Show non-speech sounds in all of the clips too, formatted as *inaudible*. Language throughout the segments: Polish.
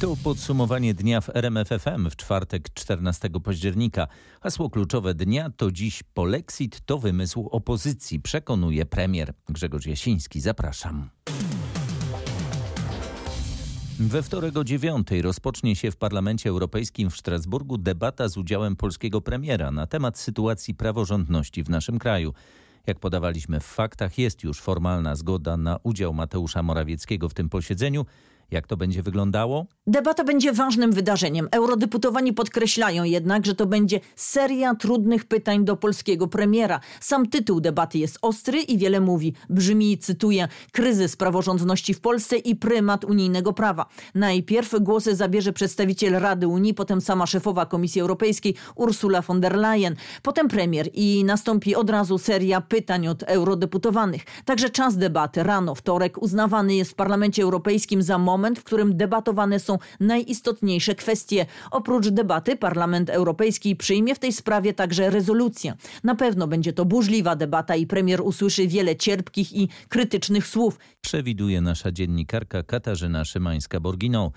To podsumowanie dnia w RMFFM w czwartek 14 października. Hasło kluczowe dnia to dziś polexit to wymysł opozycji, przekonuje premier Grzegorz Jasiński. Zapraszam. We wtorek o dziewiątej rozpocznie się w Parlamencie Europejskim w Strasburgu debata z udziałem polskiego premiera na temat sytuacji praworządności w naszym kraju. Jak podawaliśmy w faktach, jest już formalna zgoda na udział Mateusza Morawieckiego w tym posiedzeniu. Jak to będzie wyglądało? Debata będzie ważnym wydarzeniem. Eurodeputowani podkreślają jednak, że to będzie seria trudnych pytań do polskiego premiera. Sam tytuł debaty jest ostry i wiele mówi. Brzmi, cytuję, kryzys praworządności w Polsce i prymat unijnego prawa. Najpierw głosy zabierze przedstawiciel Rady Unii, potem sama szefowa Komisji Europejskiej Ursula von der Leyen, potem premier i nastąpi od razu seria pytań od eurodeputowanych. Także czas debaty rano, wtorek, uznawany jest w Parlamencie Europejskim za moment, moment, w którym debatowane są najistotniejsze kwestie. Oprócz debaty Parlament Europejski przyjmie w tej sprawie także rezolucję. Na pewno będzie to burzliwa debata i premier usłyszy wiele cierpkich i krytycznych słów. Przewiduje nasza dziennikarka Katarzyna Szymańska-Borginą.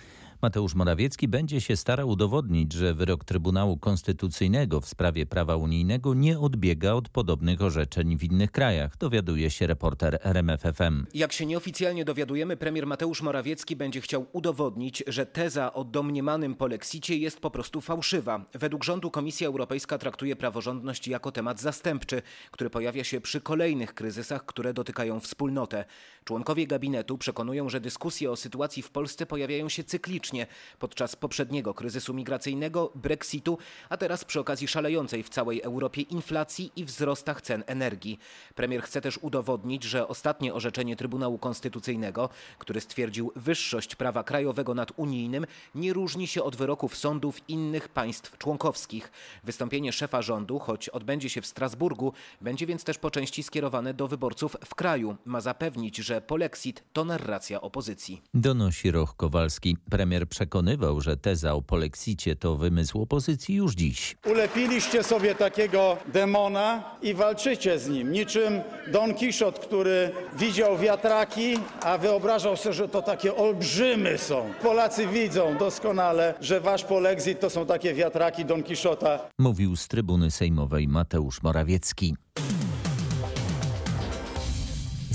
Mateusz Morawiecki będzie się starał udowodnić, że wyrok Trybunału Konstytucyjnego w sprawie prawa unijnego nie odbiega od podobnych orzeczeń w innych krajach, dowiaduje się reporter RMFFM. Jak się nieoficjalnie dowiadujemy, premier Mateusz Morawiecki będzie chciał udowodnić, że teza o domniemanym polexicie jest po prostu fałszywa. Według rządu Komisja Europejska traktuje praworządność jako temat zastępczy, który pojawia się przy kolejnych kryzysach, które dotykają wspólnotę. Członkowie gabinetu przekonują, że dyskusje o sytuacji w Polsce pojawiają się cyklicznie podczas poprzedniego kryzysu migracyjnego, Brexitu, a teraz przy okazji szalejącej w całej Europie inflacji i wzrostach cen energii. Premier chce też udowodnić, że ostatnie orzeczenie Trybunału Konstytucyjnego, który stwierdził wyższość prawa krajowego nad unijnym, nie różni się od wyroków sądów innych państw członkowskich. Wystąpienie szefa rządu, choć odbędzie się w Strasburgu, będzie więc też po części skierowane do wyborców w kraju. Ma zapewnić, że polexit to narracja opozycji. Donosi Roch Kowalski. Premier przekonywał, że teza o polexicie to wymysł opozycji już dziś. Ulepiliście sobie takiego demona i walczycie z nim, niczym Don Kiszot, który widział wiatraki, a wyobrażał sobie, że to takie olbrzymy są. Polacy widzą doskonale, że wasz polexit to są takie wiatraki Don Kiszota. Mówił z trybuny sejmowej Mateusz Morawiecki.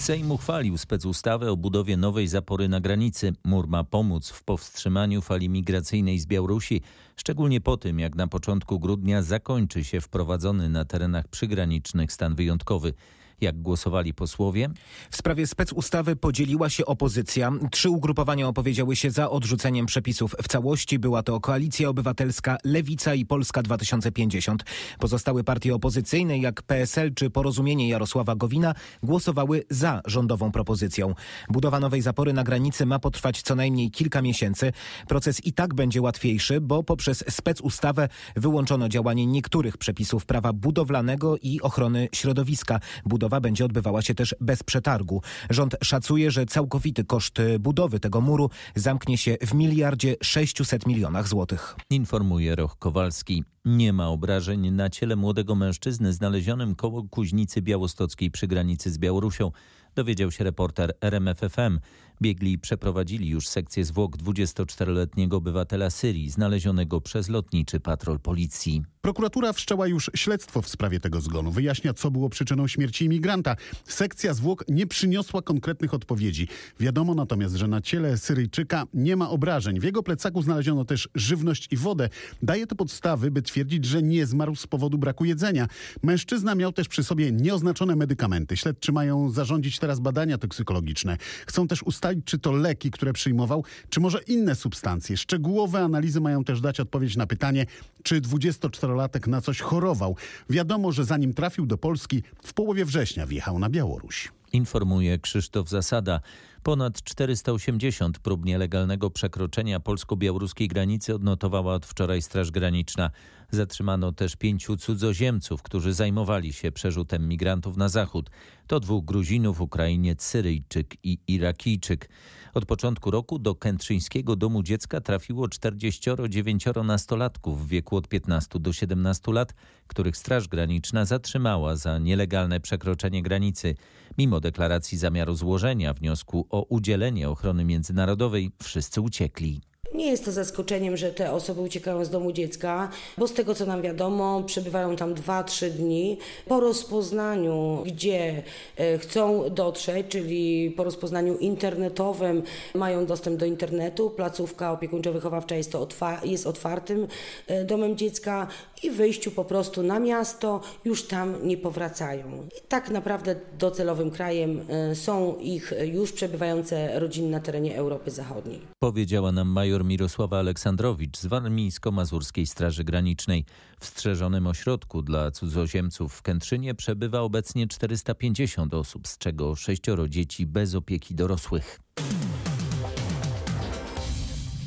Sejm uchwalił specustawę o budowie nowej zapory na granicy. Mur ma pomóc w powstrzymaniu fali migracyjnej z Białorusi, szczególnie po tym, jak na początku grudnia zakończy się wprowadzony na terenach przygranicznych stan wyjątkowy. Jak głosowali posłowie? W sprawie specustawy podzieliła się opozycja. Trzy ugrupowania opowiedziały się za odrzuceniem przepisów w całości. Była to Koalicja Obywatelska, Lewica i Polska 2050. Pozostałe partie opozycyjne, jak PSL czy Porozumienie Jarosława Gowina, głosowały za rządową propozycją. Budowa nowej zapory na granicy ma potrwać co najmniej kilka miesięcy. Proces i tak będzie łatwiejszy, bo poprzez specustawę wyłączono działanie niektórych przepisów prawa budowlanego i ochrony środowiska. Budowa budowa będzie odbywała się też bez przetargu. Rząd szacuje, że całkowity koszt budowy tego muru zamknie się w miliardzie 600 milionach złotych. Informuje Roch Kowalski. Nie ma obrażeń na ciele młodego mężczyzny znalezionym koło Kuźnicy Białostockiej przy granicy z Białorusią dowiedział się reporter RMFFM. Biegli przeprowadzili już sekcję zwłok 24-letniego obywatela Syrii znalezionego przez lotniczy patrol policji. Prokuratura wszczęła już śledztwo w sprawie tego zgonu. Wyjaśnia, co było przyczyną śmierci imigranta. Sekcja zwłok nie przyniosła konkretnych odpowiedzi. Wiadomo natomiast, że na ciele Syryjczyka nie ma obrażeń. W jego plecaku znaleziono też żywność i wodę. Daje to podstawy, by twierdzić, że nie zmarł z powodu braku jedzenia. Mężczyzna miał też przy sobie nieoznaczone medykamenty. Śledczy mają zarządzić teraz badania toksykologiczne. Chcą też ustalić, czy to leki, które przyjmował, czy może inne substancje. Szczegółowe analizy mają też dać odpowiedź na pytanie, czy 24-latek na coś chorował. Wiadomo, że zanim trafił do Polski, w połowie września wjechał na Białoruś. Informuje Krzysztof Zasada. Ponad 480 prób nielegalnego przekroczenia polsko-białoruskiej granicy odnotowała od wczoraj Straż Graniczna. Zatrzymano też pięciu cudzoziemców, którzy zajmowali się przerzutem migrantów na zachód. To dwóch Gruzinów, Ukrainiec, Syryjczyk i Irakijczyk. Od początku roku do Kętrzyńskiego Domu Dziecka trafiło 49 nastolatków w wieku od 15 do 17 lat, których Straż Graniczna zatrzymała za nielegalne przekroczenie granicy. Mimo deklaracji zamiaru złożenia wniosku o udzielenie ochrony międzynarodowej, wszyscy uciekli. Nie jest to zaskoczeniem, że te osoby uciekają z domu dziecka, bo z tego co nam wiadomo, przebywają tam 2-3 dni. Po rozpoznaniu, gdzie e, chcą dotrzeć, czyli po rozpoznaniu internetowym, mają dostęp do internetu. Placówka opiekuńczo-wychowawcza jest, jest otwartym e, domem dziecka i wyjściu po prostu na miasto już tam nie powracają. I tak naprawdę docelowym krajem e, są ich już przebywające rodziny na terenie Europy Zachodniej. Powiedziała nam major Mirosława Aleksandrowicz z Warmińsko-Mazurskiej Straży Granicznej. W strzeżonym ośrodku dla cudzoziemców w Kętrzynie przebywa obecnie 450 osób, z czego sześcioro dzieci bez opieki dorosłych.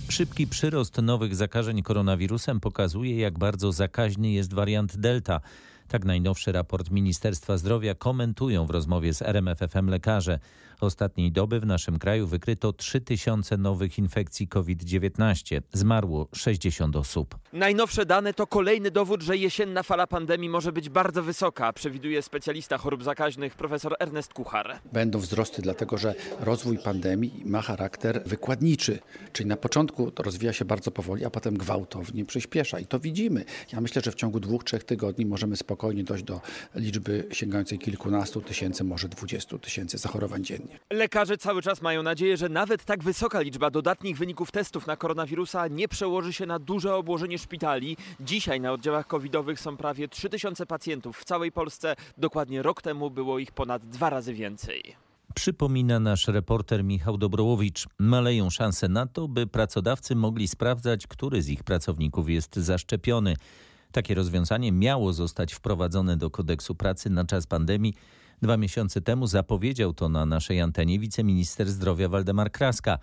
Szybki przyrost nowych zakażeń koronawirusem pokazuje, jak bardzo zakaźny jest wariant Delta. Tak najnowszy raport Ministerstwa Zdrowia komentują w rozmowie z RMFFM lekarze. Ostatniej doby w naszym kraju wykryto 3000 nowych infekcji COVID-19. Zmarło 60 osób. Najnowsze dane to kolejny dowód, że jesienna fala pandemii może być bardzo wysoka, przewiduje specjalista chorób zakaźnych profesor Ernest Kuchar. Będą wzrosty, dlatego że rozwój pandemii ma charakter wykładniczy, czyli na początku rozwija się bardzo powoli, a potem gwałtownie przyspiesza i to widzimy. Ja myślę, że w ciągu dwóch, trzech tygodni możemy spokojnie dojść do liczby sięgającej kilkunastu tysięcy, może dwudziestu tysięcy zachorowań dziennie. Lekarze cały czas mają nadzieję, że nawet tak wysoka liczba dodatnich wyników testów na koronawirusa nie przełoży się na duże obłożenie szpitali. Dzisiaj na oddziałach covidowych są prawie 3000 pacjentów w całej Polsce. Dokładnie rok temu było ich ponad dwa razy więcej. Przypomina nasz reporter Michał Dobrołowicz. Maleją szanse na to, by pracodawcy mogli sprawdzać, który z ich pracowników jest zaszczepiony. Takie rozwiązanie miało zostać wprowadzone do kodeksu pracy na czas pandemii. Dwa miesiące temu zapowiedział to na naszej antenie wiceminister zdrowia Waldemar Kraska.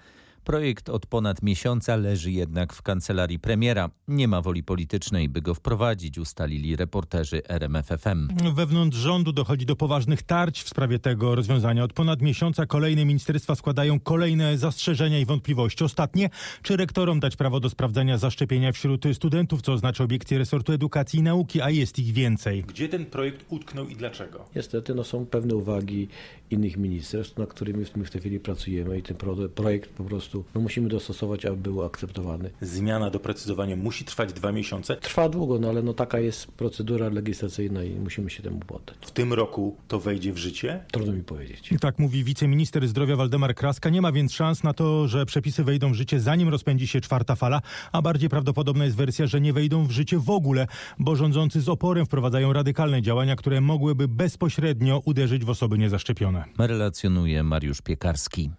Projekt od ponad miesiąca leży jednak w kancelarii premiera. Nie ma woli politycznej, by go wprowadzić, ustalili reporterzy RMFFM. Wewnątrz rządu dochodzi do poważnych tarć w sprawie tego rozwiązania. Od ponad miesiąca kolejne ministerstwa składają kolejne zastrzeżenia i wątpliwości. Ostatnie, czy rektorom dać prawo do sprawdzania zaszczepienia wśród studentów, co oznacza obiekcje resortu edukacji i nauki, a jest ich więcej. Gdzie ten projekt utknął i dlaczego? Niestety no, są pewne uwagi innych ministerstw, nad którymi w tej chwili pracujemy i ten projekt po prostu no, musimy dostosować, aby był akceptowany. Zmiana, doprecyzowanie musi trwać dwa miesiące? Trwa długo, no ale no, taka jest procedura legislacyjna i musimy się temu poddać. W tym roku to wejdzie w życie? Trudno mi powiedzieć. Tak mówi wiceminister zdrowia Waldemar Kraska. Nie ma więc szans na to, że przepisy wejdą w życie zanim rozpędzi się czwarta fala, a bardziej prawdopodobna jest wersja, że nie wejdą w życie w ogóle, bo rządzący z oporem wprowadzają radykalne działania, które mogłyby bezpośrednio uderzyć w osoby niezaszczepione. Relacjonuje Mariusz Piekarski.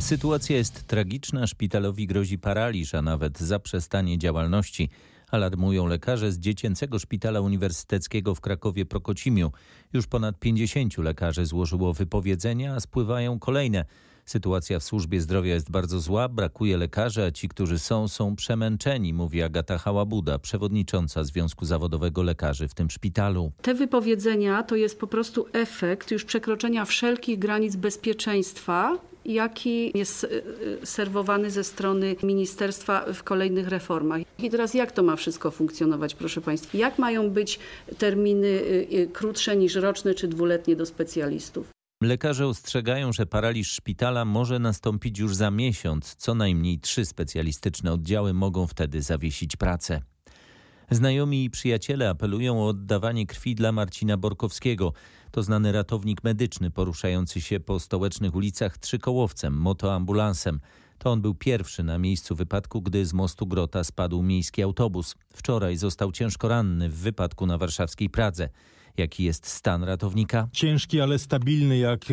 Sytuacja jest tragiczna, szpitalowi grozi paraliż, a nawet zaprzestanie działalności. Alarmują lekarze z Dziecięcego Szpitala Uniwersyteckiego w Krakowie Prokocimiu. Już ponad 50 lekarzy złożyło wypowiedzenia, a spływają kolejne. Sytuacja w służbie zdrowia jest bardzo zła, brakuje lekarzy, a ci, którzy są, są przemęczeni, mówi Agata Hałabuda, przewodnicząca Związku Zawodowego Lekarzy w tym szpitalu. Te wypowiedzenia to jest po prostu efekt już przekroczenia wszelkich granic bezpieczeństwa jaki jest y, y, serwowany ze strony ministerstwa w kolejnych reformach. I teraz jak to ma wszystko funkcjonować, proszę Państwa? Jak mają być terminy y, krótsze niż roczne czy dwuletnie do specjalistów? Lekarze ostrzegają, że paraliż szpitala może nastąpić już za miesiąc. Co najmniej trzy specjalistyczne oddziały mogą wtedy zawiesić pracę. Znajomi i przyjaciele apelują o oddawanie krwi dla Marcina Borkowskiego. To znany ratownik medyczny poruszający się po stołecznych ulicach trzykołowcem, motoambulansem. To on był pierwszy na miejscu wypadku, gdy z mostu Grota spadł miejski autobus. Wczoraj został ciężko ranny w wypadku na warszawskiej Pradze. Jaki jest stan ratownika? Ciężki, ale stabilny, jak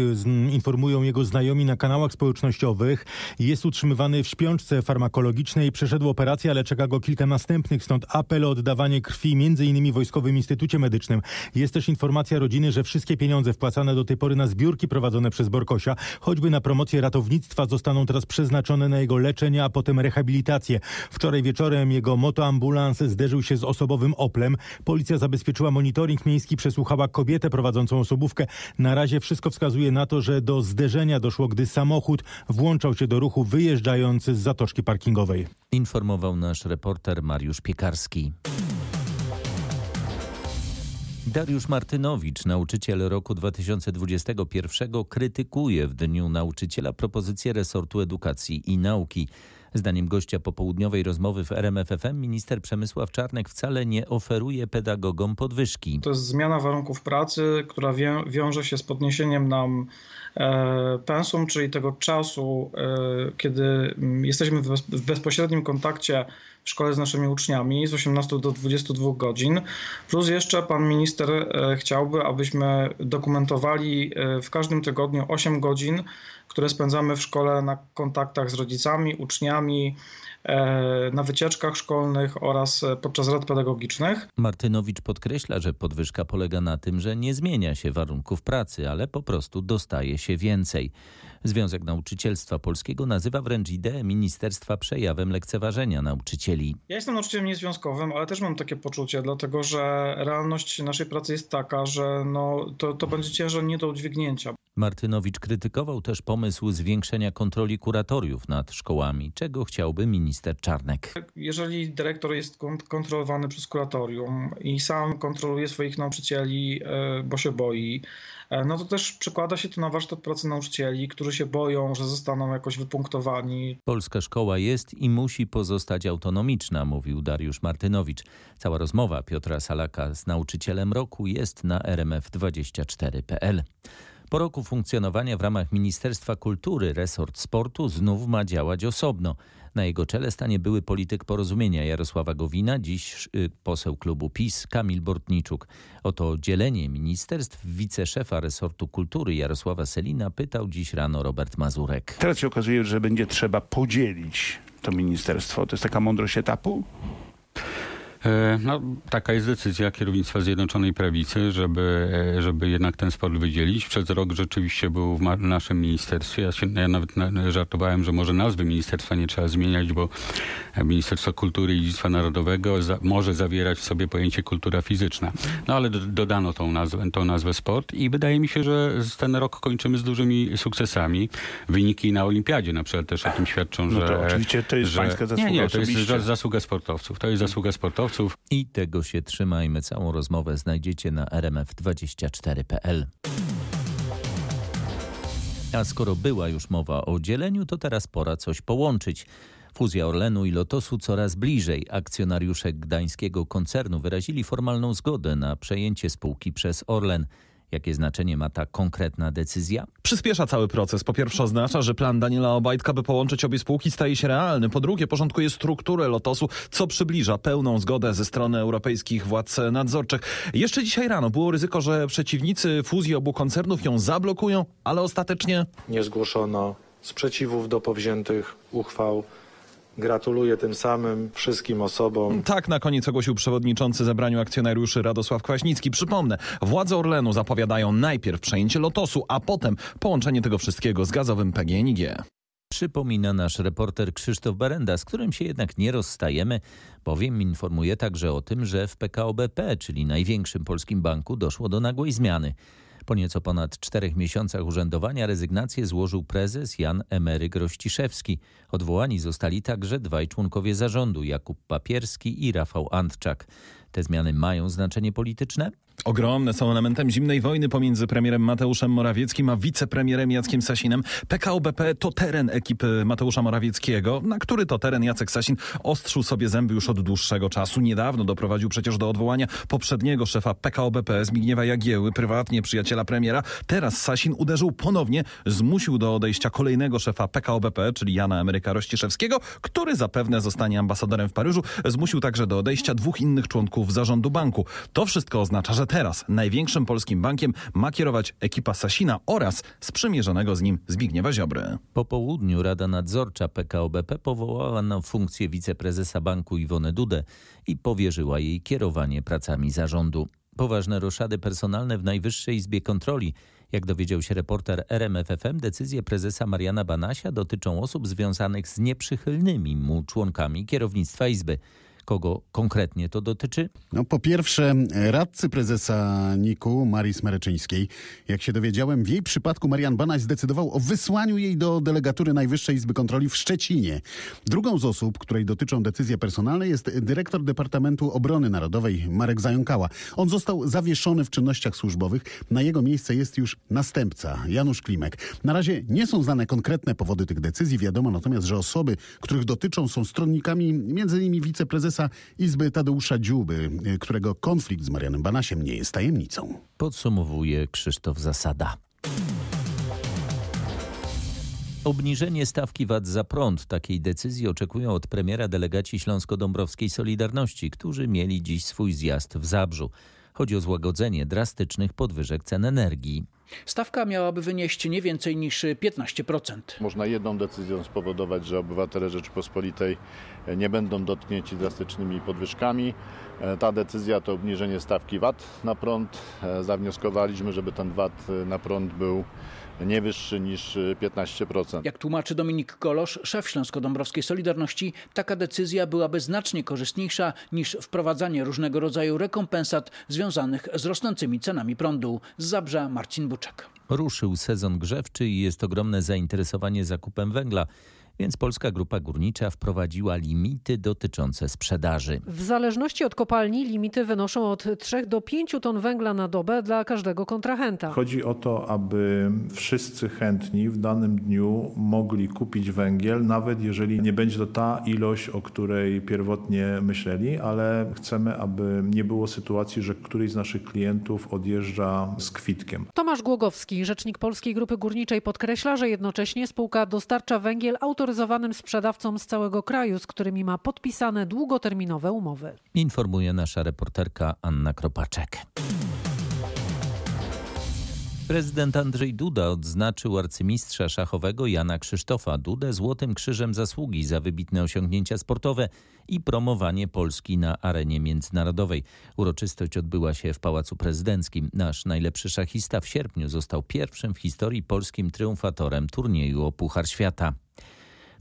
informują jego znajomi na kanałach społecznościowych. Jest utrzymywany w śpiączce farmakologicznej. Przeszedł operację, ale czeka go kilka następnych, stąd apel o oddawanie krwi m.in. Wojskowym Instytucie Medycznym. Jest też informacja rodziny, że wszystkie pieniądze wpłacane do tej pory na zbiórki prowadzone przez Borkosia, choćby na promocję ratownictwa, zostaną teraz przeznaczone na jego leczenie, a potem rehabilitację. Wczoraj wieczorem jego motoambulans zderzył się z osobowym Oplem. Policja zabezpieczyła monitoring miejski, przesłuchała kobietę prowadzącą osobówkę. Na razie wszystko wskazuje na to, że do zderzenia doszło, gdy samochód włączał się do ruchu wyjeżdżając z zatoczki parkingowej. Informował nasz reporter Mariusz Piekarski. Dariusz Martynowicz, nauczyciel roku 2021, krytykuje w Dniu Nauczyciela propozycję resortu edukacji i nauki. Zdaniem gościa popołudniowej rozmowy w RMFFM minister Przemysław Czarnek wcale nie oferuje pedagogom podwyżki. To jest zmiana warunków pracy, która wią wiąże się z podniesieniem nam e, pensum, czyli tego czasu, e, kiedy jesteśmy w, bez w bezpośrednim kontakcie w szkole z naszymi uczniami z 18 do 22 godzin. Plus jeszcze pan minister e, chciałby, abyśmy dokumentowali w każdym tygodniu 8 godzin, które spędzamy w szkole na kontaktach z rodzicami, uczniami, e, na wycieczkach szkolnych oraz podczas rad pedagogicznych. Martynowicz podkreśla, że podwyżka polega na tym, że nie zmienia się warunków pracy, ale po prostu dostaje się więcej. Związek Nauczycielstwa Polskiego nazywa wręcz ideę ministerstwa przejawem lekceważenia nauczycieli. Ja jestem nauczycielem niezwiązkowym, ale też mam takie poczucie, dlatego że realność naszej pracy jest taka, że no, to, to będzie ciężar nie do udźwignięcia. Martynowicz krytykował też pomysł zwiększenia kontroli kuratoriów nad szkołami, czego chciałby minister Czarnek. Jeżeli dyrektor jest kontrolowany przez kuratorium i sam kontroluje swoich nauczycieli, e, bo się boi, e, no to też przekłada się to na warsztat pracy nauczycieli, którzy się boją, że zostaną jakoś wypunktowani. Polska szkoła jest i musi pozostać autonomiczna, mówił Dariusz Martynowicz. Cała rozmowa Piotra Salaka z nauczycielem roku jest na rmf24.pl. Po roku funkcjonowania w ramach Ministerstwa Kultury resort sportu znów ma działać osobno. Na jego czele stanie były polityk porozumienia Jarosława Gowina, dziś y, poseł klubu PiS Kamil Bortniczuk. O to dzielenie ministerstw wiceszefa resortu kultury Jarosława Selina pytał dziś rano Robert Mazurek. Teraz się okazuje, że będzie trzeba podzielić to ministerstwo. To jest taka mądrość etapu? E, no, taka jest decyzja kierownictwa Zjednoczonej Prawicy, żeby, e, żeby jednak ten sport wydzielić. Przez rok rzeczywiście był w naszym ministerstwie. Ja, się, ja nawet żartowałem, że może nazwy ministerstwa nie trzeba zmieniać, bo Ministerstwo Kultury i Dziedzictwa Narodowego za, może zawierać w sobie pojęcie kultura fizyczna. No ale do, dodano tą nazwę, tą nazwę sport i wydaje mi się, że ten rok kończymy z dużymi sukcesami. Wyniki na Olimpiadzie na przykład też o tym świadczą, no że... To oczywiście to jest że, pańska zasługa Nie, nie, to jest zasługa sportowców. To jest zasługa sportowców. I tego się trzymajmy. Całą rozmowę znajdziecie na rmf24.pl. A skoro była już mowa o dzieleniu, to teraz pora coś połączyć. Fuzja Orlenu i Lotosu coraz bliżej. Akcjonariusze gdańskiego koncernu wyrazili formalną zgodę na przejęcie spółki przez Orlen. Jakie znaczenie ma ta konkretna decyzja? Przyspiesza cały proces. Po pierwsze oznacza, że plan Daniela Obajtka, by połączyć obie spółki staje się realny. Po drugie porządkuje strukturę Lotosu, co przybliża pełną zgodę ze strony europejskich władz nadzorczych. Jeszcze dzisiaj rano było ryzyko, że przeciwnicy fuzji obu koncernów ją zablokują, ale ostatecznie... Nie zgłoszono sprzeciwów do powziętych uchwał. Gratuluję tym samym wszystkim osobom. Tak na koniec ogłosił przewodniczący zebraniu akcjonariuszy Radosław Kwaśnicki. Przypomnę, władze Orlenu zapowiadają najpierw przejęcie Lotosu, a potem połączenie tego wszystkiego z gazowym PGNiG. Przypomina nasz reporter Krzysztof Berenda, z którym się jednak nie rozstajemy, bowiem informuje także o tym, że w PKO BP, czyli największym polskim banku, doszło do nagłej zmiany. Po nieco ponad czterech miesiącach urzędowania rezygnację złożył prezes Jan Emeryk Rościszewski. Odwołani zostali także dwaj członkowie zarządu, Jakub Papierski i Rafał Antczak. Te zmiany mają znaczenie polityczne? Ogromne są elementem zimnej wojny pomiędzy premierem Mateuszem Morawieckim a wicepremierem Jackiem Sasinem. PKO BP to teren ekipy Mateusza Morawieckiego, na który to teren Jacek Sasin ostrzył sobie zęby już od dłuższego czasu. Niedawno doprowadził przecież do odwołania poprzedniego szefa PKO BP Zbigniewa Jagieły, prywatnie przyjaciela premiera. Teraz Sasin uderzył ponownie, zmusił do odejścia kolejnego szefa PKO BP, czyli Jana Emeryka Rościszewskiego, który zapewne zostanie ambasadorem w Paryżu. Zmusił także do odejścia dwóch innych członków zarządu banku. To wszystko oznacza, że teraz największym polskim bankiem ma kierować ekipa Sasina oraz sprzymierzonego z nim Zbigniewa Ziobry. Po południu Rada Nadzorcza PKO BP powołała na funkcję wiceprezesa banku Iwonę Dudę i powierzyła jej kierowanie pracami zarządu. Poważne roszady personalne w Najwyższej Izbie Kontroli. Jak dowiedział się reporter RMFFM, decyzje prezesa Mariana Banasia dotyczą osób związanych z nieprzychylnymi mu członkami kierownictwa Izby. Kogo konkretnie to dotyczy? No, po pierwsze, radcy prezesa NIK-u Marii Smereczyńskiej. Jak się dowiedziałem, w jej przypadku Marian Banaś zdecydował o wysłaniu jej do delegatury Najwyższej Izby Kontroli w Szczecinie. Drugą z osób, której dotyczą decyzje personalne, jest dyrektor Departamentu Obrony Narodowej Marek Zająkała. On został zawieszony w czynnościach służbowych. Na jego miejsce jest już następca, Janusz Klimek. Na razie nie są znane konkretne powody tych decyzji. Wiadomo natomiast, że osoby, których dotyczą, są stronnikami m.in. wiceprezesa Izby Tadeusza Dziuby, którego konflikt z Marianem Banasiem nie jest tajemnicą. Podsumowuje Krzysztof Zasada. Obniżenie stawki VAT za prąd. Takiej decyzji oczekują od premiera delegaci Śląsko-Dąbrowskiej Solidarności, którzy mieli dziś swój zjazd w Zabrzu. Chodzi o złagodzenie drastycznych podwyżek cen energii. Stawka miałaby wynieść nie więcej niż 15%. Można jedną decyzją spowodować, że obywatele Rzeczypospolitej nie będą dotknięci drastycznymi podwyżkami. Ta decyzja to obniżenie stawki VAT na prąd. Zawnioskowaliśmy, żeby ten VAT na prąd był nie wyższy niż 15%. Jak tłumaczy Dominik Kolosz, szef Śląsko-Dąbrowskiej Solidarności, taka decyzja byłaby znacznie korzystniejsza niż wprowadzanie różnego rodzaju rekompensat związanych z rosnącymi cenami prądu. Z Zabrza Marcin Buczek. Ruszył sezon grzewczy i jest ogromne zainteresowanie zakupem węgla więc Polska Grupa Górnicza wprowadziła limity dotyczące sprzedaży. W zależności od kopalni limity wynoszą od 3 do 5 ton węgla na dobę dla każdego kontrahenta. Chodzi o to, aby wszyscy chętni w danym dniu mogli kupić węgiel, nawet jeżeli nie będzie to ta ilość, o której pierwotnie myśleli, ale chcemy, aby nie było sytuacji, że któryś z naszych klientów odjeżdża z kwitkiem. Tomasz Głogowski, rzecznik Polskiej Grupy Górniczej podkreśla, że jednocześnie spółka dostarcza węgiel autoryzowanym sprzedawcom z całego kraju, z którymi ma podpisane długoterminowe umowy. Informuje nasza reporterka Anna Kropaczek. Prezydent Andrzej Duda odznaczył arcymistrza szachowego Jana Krzysztofa Dudę Złotym Krzyżem Zasługi za wybitne osiągnięcia sportowe i promowanie Polski na arenie międzynarodowej. Uroczystość odbyła się w Pałacu Prezydenckim. Nasz najlepszy szachista w sierpniu został pierwszym w historii polskim triumfatorem turnieju o Puchar Świata.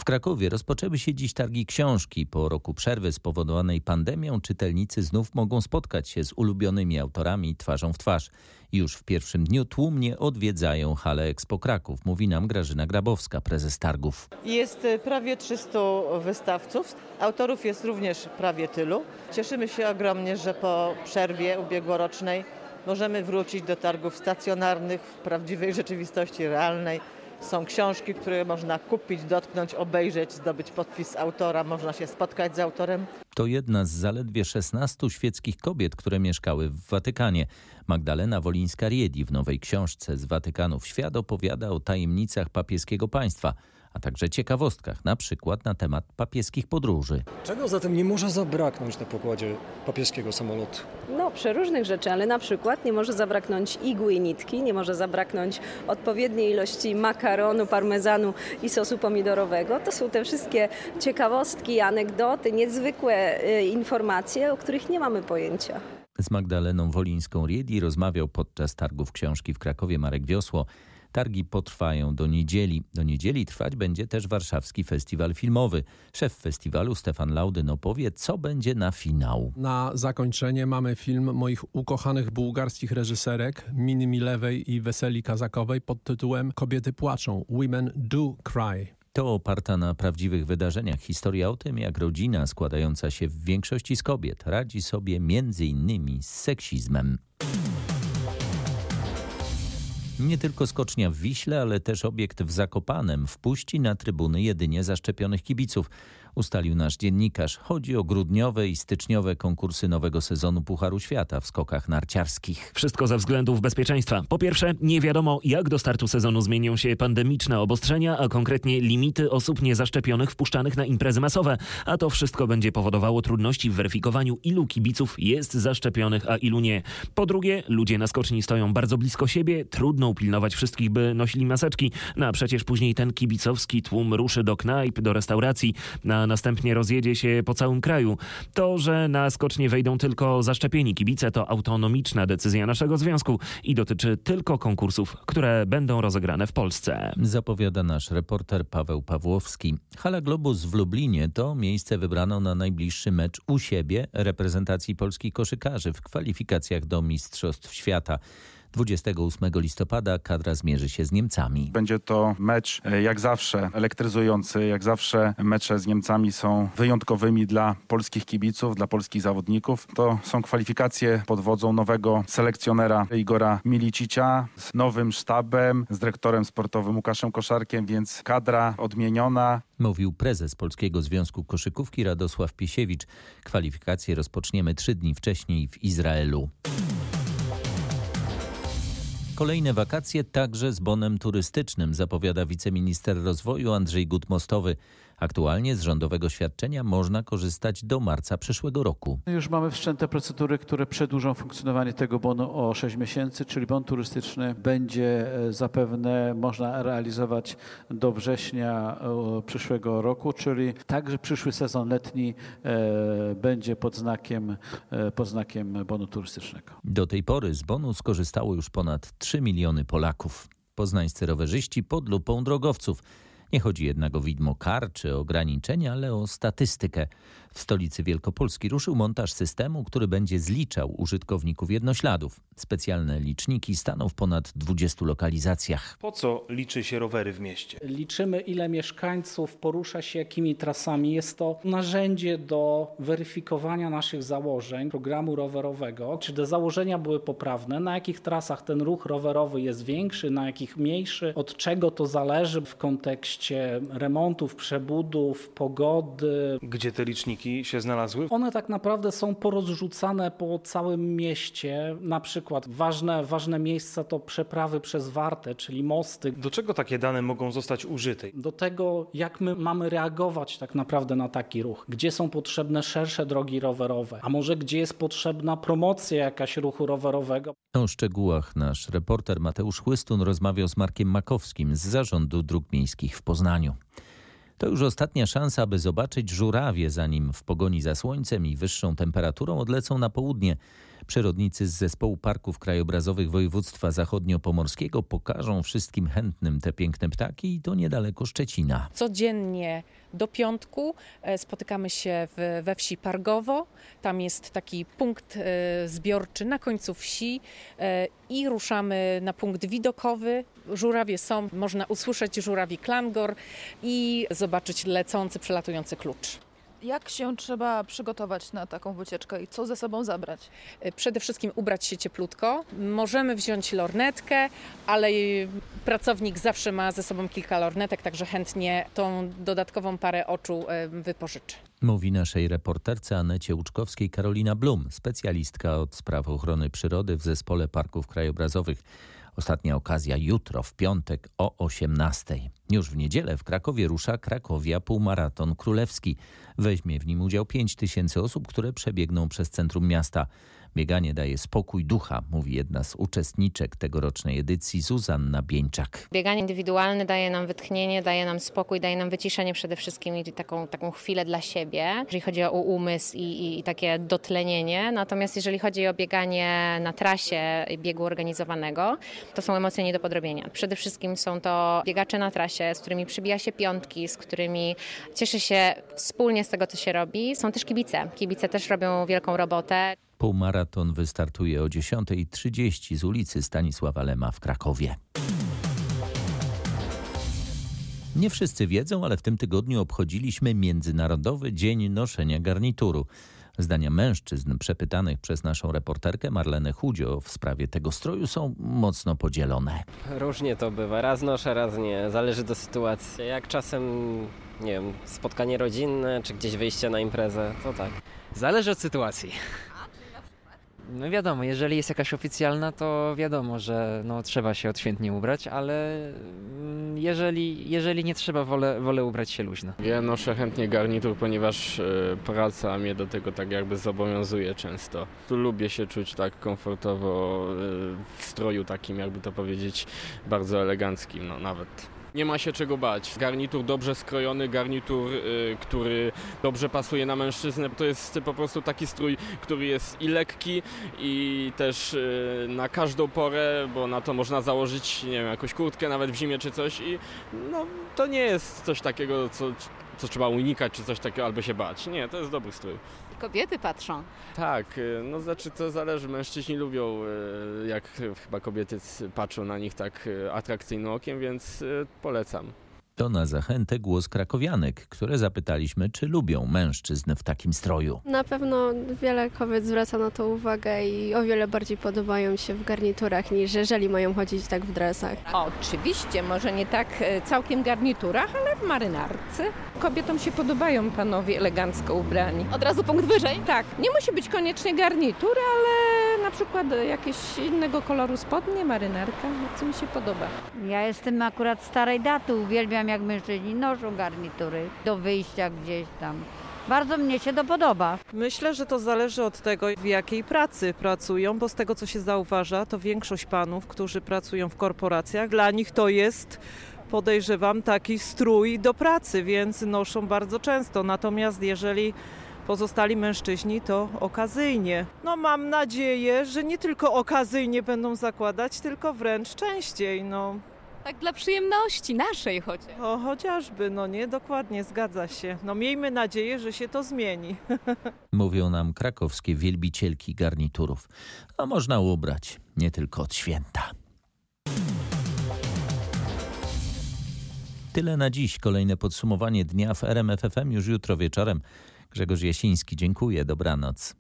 W Krakowie rozpoczęły się dziś targi książki. Po roku przerwy spowodowanej pandemią czytelnicy znów mogą spotkać się z ulubionymi autorami twarzą w twarz. Już w pierwszym dniu tłumnie odwiedzają halę Expo Kraków, mówi nam Grażyna Grabowska, prezes targów. Jest prawie 300 wystawców, autorów jest również prawie tylu. Cieszymy się ogromnie, że po przerwie ubiegłorocznej możemy wrócić do targów stacjonarnych w prawdziwej rzeczywistości realnej. Są książki, które można kupić, dotknąć, obejrzeć, zdobyć podpis autora, można się spotkać z autorem. To jedna z zaledwie 16 świeckich kobiet, które mieszkały w Watykanie. Magdalena Wolińska-Riedi w nowej książce z Watykanu w świat opowiada o tajemnicach papieskiego państwa, a także ciekawostkach, na przykład na temat papieskich podróży. Czego zatem nie może zabraknąć na pokładzie papieskiego samolotu? No, przeróżnych rzeczy, ale na przykład nie może zabraknąć igły i nitki, nie może zabraknąć odpowiedniej ilości makaronu, parmezanu i sosu pomidorowego. To są te wszystkie ciekawostki, anegdoty, niezwykłe y, informacje, o których nie mamy pojęcia. Z Magdaleną Wolińską-Riedi rozmawiał podczas targów książki w Krakowie Marek Wiosło. Targi potrwają do niedzieli. Do niedzieli trwać będzie też Warszawski Festiwal Filmowy. Szef festiwalu Stefan Laudyn opowie, co będzie na finał. Na zakończenie mamy film moich ukochanych bułgarskich reżyserek Mini Milewej i Weseli Kazakowej pod tytułem Kobiety płaczą. Women do cry. To oparta na prawdziwych wydarzeniach historia o tym, jak rodzina składająca się w większości z kobiet radzi sobie między innymi z seksizmem. Nie tylko skocznia w Wiśle, ale też obiekt w Zakopanem wpuści na trybuny jedynie zaszczepionych kibiców. Ustalił nasz dziennikarz. Chodzi o grudniowe i styczniowe konkursy nowego sezonu Pucharu Świata w skokach narciarskich. Wszystko ze względów bezpieczeństwa. Po pierwsze, nie wiadomo jak do startu sezonu zmienią się pandemiczne obostrzenia, a konkretnie limity osób niezaszczepionych wpuszczanych na imprezy masowe. A to wszystko będzie powodowało trudności w weryfikowaniu, ilu kibiców jest zaszczepionych, a ilu nie. Po drugie, ludzie na skoczni stoją bardzo blisko siebie, trudno upilnować wszystkich, by nosili maseczki, no a przecież później ten kibicowski tłum ruszy do knajp, do restauracji, następnie rozjedzie się po całym kraju. To, że na skocznie wejdą tylko zaszczepieni kibice, to autonomiczna decyzja naszego związku i dotyczy tylko konkursów, które będą rozegrane w Polsce. Zapowiada nasz reporter Paweł Pawłowski. Hala Globus w Lublinie to miejsce wybrano na najbliższy mecz u siebie reprezentacji polskich koszykarzy w kwalifikacjach do Mistrzostw Świata. 28 listopada kadra zmierzy się z Niemcami. Będzie to mecz e, jak zawsze elektryzujący, jak zawsze mecze z Niemcami są wyjątkowymi dla polskich kibiców, dla polskich zawodników. To są kwalifikacje pod wodzą nowego selekcjonera Igora Milicicia z nowym sztabem, z dyrektorem sportowym Łukaszem Koszarkiem, więc kadra odmieniona. Mówił prezes Polskiego Związku Koszykówki Radosław Piesiewicz. Kwalifikacje rozpoczniemy trzy dni wcześniej w Izraelu. Kolejne wakacje także z bonem turystycznym, zapowiada wiceminister rozwoju Andrzej Gutmostowy. Aktualnie z rządowego świadczenia można korzystać do marca przyszłego roku. Już mamy wszczęte procedury, które przedłużą funkcjonowanie tego bonu o 6 miesięcy, czyli bon turystyczny będzie e, zapewne można realizować do września e, przyszłego roku, czyli także przyszły sezon letni e, będzie pod znakiem, pod znakiem bonu turystycznego. Do tej pory z bonu skorzystało już ponad 3 miliony Polaków. Poznańscy rowerzyści pod lupą drogowców. Nie chodzi jednak o widmo kar czy ograniczenia, ale o statystykę. W stolicy Wielkopolski ruszył montaż systemu, który będzie zliczał użytkowników jednośladów. Specjalne liczniki staną w ponad 20 lokalizacjach. Po co liczy się rowery w mieście? Liczymy, ile mieszkańców porusza się jakimi trasami. Jest to narzędzie do weryfikowania naszych założeń programu rowerowego, czy te założenia były poprawne, na jakich trasach ten ruch rowerowy jest większy, na jakich mniejszy, od czego to zależy w kontekście remontów, przebudów, pogody. Gdzie te liczniki się znalazły? One tak naprawdę są porozrzucane po całym mieście. Na przykład ważne, ważne miejsca to przeprawy przez Wartę, czyli mosty. Do czego takie dane mogą zostać użyte? Do tego, jak my mamy reagować tak naprawdę na taki ruch. Gdzie są potrzebne szersze drogi rowerowe, a może gdzie jest potrzebna promocja jakaś ruchu rowerowego. O szczegółach nasz reporter Mateusz Chłystun rozmawiał z Markiem Makowskim z Zarządu Dróg Miejskich w Poznaniu. To już ostatnia szansa, aby zobaczyć żurawie, zanim w pogoni za słońcem i wyższą temperaturą odlecą na południe. Przyrodnicy z zespołu parków krajobrazowych województwa zachodnio-pomorskiego pokażą wszystkim chętnym te piękne ptaki i to niedaleko Szczecina. Codziennie do piątku e, spotykamy się we wsi Pargowo. Tam jest taki punkt e, zbiorczy na końcu wsi e, i ruszamy na punkt widokowy. Żurawie są, można usłyszeć żurawi klangor i zobaczyć lecący, przelatujący klucz. Jak się trzeba przygotować na taką wycieczkę i co ze sobą zabrać? Przede wszystkim ubrać się cieplutko. Możemy wziąć lornetkę, ale pracownik zawsze ma ze sobą kilka lornetek, także chętnie tą dodatkową parę oczu wypożyczy. Mówi naszej reporterce Anecie Łuczkowskiej Karolina Blum, specjalistka od spraw ochrony przyrody w Zespole Parków Krajobrazowych. Ostatnia okazja jutro, w piątek o 18. Już w niedzielę w Krakowie rusza Krakowia Półmaraton Królewski. Weźmie w nim udział 5 tysięcy osób, które przebiegną przez centrum miasta. Bieganie daje spokój ducha, mówi jedna z uczestniczek tegorocznej edycji, Zuzanna Bieńczak. Bieganie indywidualne daje nam wytchnienie, daje nam spokój, daje nam wyciszenie przede wszystkim i taką, taką chwilę dla siebie, jeżeli chodzi o umysł i, i, i takie dotlenienie. Natomiast jeżeli chodzi o bieganie na trasie biegu organizowanego, to są emocje nie do podrobienia. Przede wszystkim są to biegacze na trasie, z którymi przybija się piątki, z którymi cieszy się wspólnie z tego, co się robi. Są też kibice. Kibice też robią wielką robotę. Półmaraton wystartuje o 10.30 z ulicy Stanisława Lema w Krakowie. Nie wszyscy wiedzą, ale w tym tygodniu obchodziliśmy Międzynarodowy Dzień Noszenia Garnituru. Zdania mężczyzn przepytanych przez naszą reporterkę Marlenę Chudzio w sprawie tego stroju są mocno podzielone. Różnie to bywa. Raz noszę, raz nie. Zależy do sytuacji. Jak czasem nie wiem, spotkanie rodzinne, czy gdzieś wyjście na imprezę, to tak. Zależy od sytuacji. No wiadomo, jeżeli jest jakaś oficjalna, to wiadomo, że no, trzeba się odświętnie ubrać, ale mm, jeżeli, jeżeli nie trzeba, wolę, wolę ubrać się luźno. Ja noszę chętnie garnitur, ponieważ e, praca mnie do tego tak jakby zobowiązuje często. Tu lubię się czuć tak komfortowo e, w stroju takim, jakby to powiedzieć, bardzo eleganckim, no nawet. Nie ma się czego bać. Garnitur dobrze skrojony, garnitur, y, który dobrze pasuje na mężczyznę. To jest po prostu taki strój, który jest i lekki, i też y, na każdą porę, bo na to można założyć, nie wiem, jakąś kurtkę nawet w zimie czy coś i no, to nie jest coś takiego, co, co trzeba unikać, czy coś takiego, albo się bać. Nie, to jest dobry strój. Kobiety patrzą. Tak, y, no znaczy to zależy. Mężczyźni lubią, y, jak chyba kobiety patrzą na nich tak y, atrakcyjnym okiem, więc polecam. To na zachętę głos krakowianek, które zapytaliśmy, czy lubią mężczyzn w takim stroju. Na pewno wiele kobiet zwraca na to uwagę i o wiele bardziej podobają się w garniturach niż jeżeli mają chodzić tak w dresach. Oczywiście, może nie tak e, całkiem garniturach, ale w marynarce. Kobietom się podobają panowie elegancko ubrani. Od razu punkt wyżej? Tak, nie musi być koniecznie garnitur, ale przykład jakieś innego koloru spodnie, marynarka, co mi się podoba. Ja jestem akurat starej daty, uwielbiam jak mężczyźni noszą garnitury do wyjścia gdzieś tam. Bardzo mnie się to podoba. Myślę, że to zależy od tego, w jakiej pracy pracują, bo z tego, co się zauważa, to większość panów, którzy pracują w korporacjach, dla nich to jest podejrzewam taki strój do pracy, więc noszą bardzo często. Natomiast jeżeli pozostali mężczyźni to okazyjnie. No mam nadzieję, że nie tylko okazyjnie będą zakładać, tylko wręcz częściej. No. Tak dla przyjemności naszej chociaż. O, chociażby, no nie, dokładnie, zgadza się. No miejmy nadzieję, że się to zmieni. *laughs* Mówią nam krakowskie wielbicielki garniturów. A można ubrać nie tylko od święta. Tyle na dziś. Kolejne podsumowanie dnia w RMFFM już jutro wieczorem. Grzegorz Jasiński, dziękuję. Dobranoc.